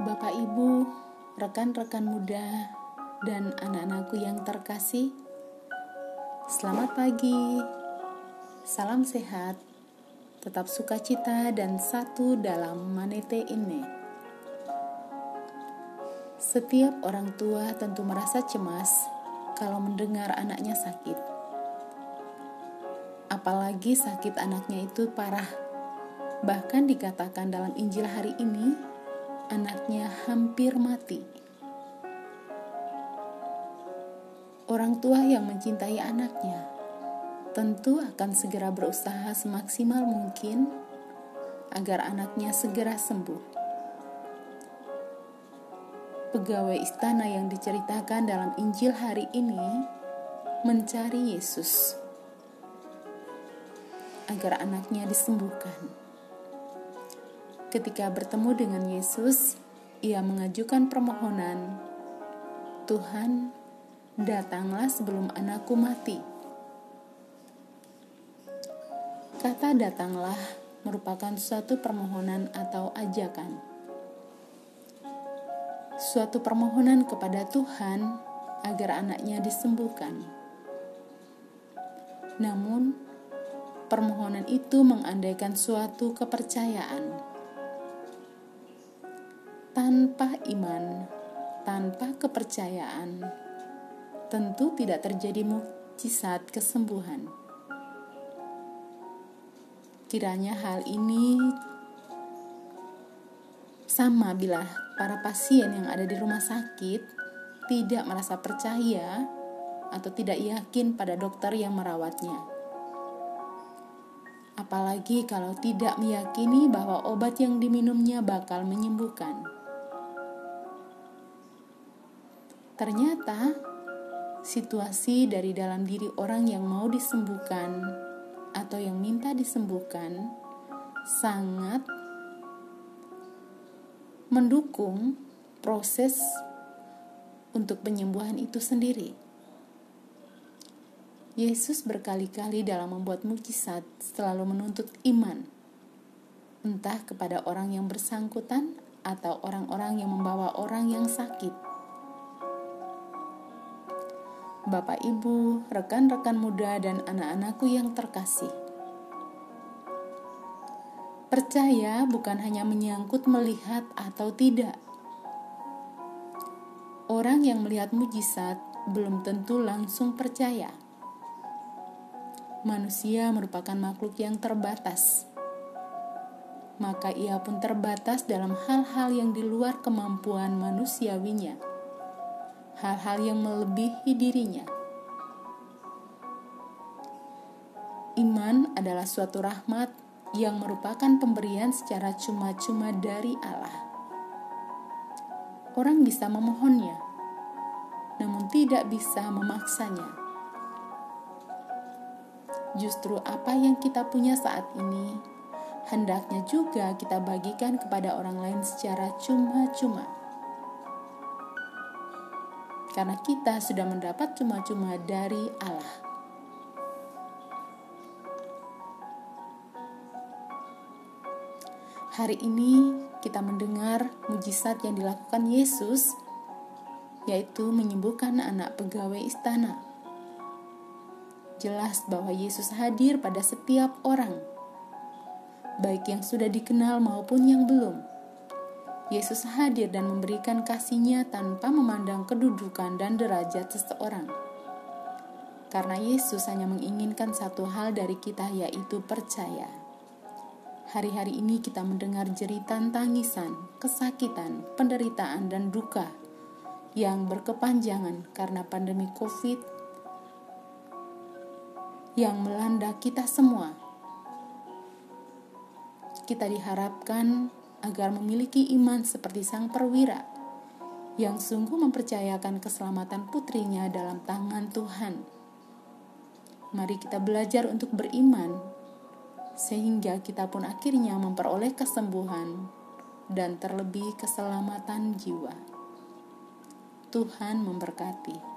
Bapak, Ibu, rekan-rekan muda, dan anak-anakku yang terkasih, selamat pagi, salam sehat, tetap sukacita, dan satu dalam manete ini. Setiap orang tua tentu merasa cemas kalau mendengar anaknya sakit, apalagi sakit anaknya itu parah. Bahkan dikatakan dalam Injil hari ini, anaknya hampir mati. Orang tua yang mencintai anaknya tentu akan segera berusaha semaksimal mungkin agar anaknya segera sembuh. Pegawai istana yang diceritakan dalam Injil hari ini mencari Yesus agar anaknya disembuhkan. Ketika bertemu dengan Yesus, ia mengajukan permohonan, "Tuhan, datanglah sebelum anakku mati." Kata "datanglah" merupakan suatu permohonan atau ajakan. Suatu permohonan kepada Tuhan agar anaknya disembuhkan. Namun, permohonan itu mengandaikan suatu kepercayaan tanpa iman, tanpa kepercayaan, tentu tidak terjadi mukjizat kesembuhan. Kiranya hal ini sama bila para pasien yang ada di rumah sakit tidak merasa percaya atau tidak yakin pada dokter yang merawatnya. Apalagi kalau tidak meyakini bahwa obat yang diminumnya bakal menyembuhkan. Ternyata situasi dari dalam diri orang yang mau disembuhkan atau yang minta disembuhkan sangat mendukung proses untuk penyembuhan itu sendiri. Yesus berkali-kali dalam membuat mukjizat selalu menuntut iman, entah kepada orang yang bersangkutan atau orang-orang yang membawa orang yang sakit. Bapak, Ibu, rekan-rekan muda, dan anak-anakku yang terkasih. Percaya bukan hanya menyangkut melihat atau tidak. Orang yang melihat mujizat belum tentu langsung percaya. Manusia merupakan makhluk yang terbatas, maka ia pun terbatas dalam hal-hal yang di luar kemampuan manusiawinya hal-hal yang melebihi dirinya. Iman adalah suatu rahmat yang merupakan pemberian secara cuma-cuma dari Allah. Orang bisa memohonnya, namun tidak bisa memaksanya. Justru apa yang kita punya saat ini, hendaknya juga kita bagikan kepada orang lain secara cuma-cuma karena kita sudah mendapat cuma-cuma dari Allah. Hari ini kita mendengar mujizat yang dilakukan Yesus, yaitu menyembuhkan anak pegawai istana. Jelas bahwa Yesus hadir pada setiap orang, baik yang sudah dikenal maupun yang belum Yesus hadir dan memberikan kasihnya tanpa memandang kedudukan dan derajat seseorang. Karena Yesus hanya menginginkan satu hal dari kita yaitu percaya. Hari-hari ini kita mendengar jeritan tangisan, kesakitan, penderitaan, dan duka yang berkepanjangan karena pandemi COVID yang melanda kita semua. Kita diharapkan agar memiliki iman seperti sang perwira yang sungguh mempercayakan keselamatan putrinya dalam tangan Tuhan. Mari kita belajar untuk beriman, sehingga kita pun akhirnya memperoleh kesembuhan dan terlebih keselamatan jiwa. Tuhan memberkati.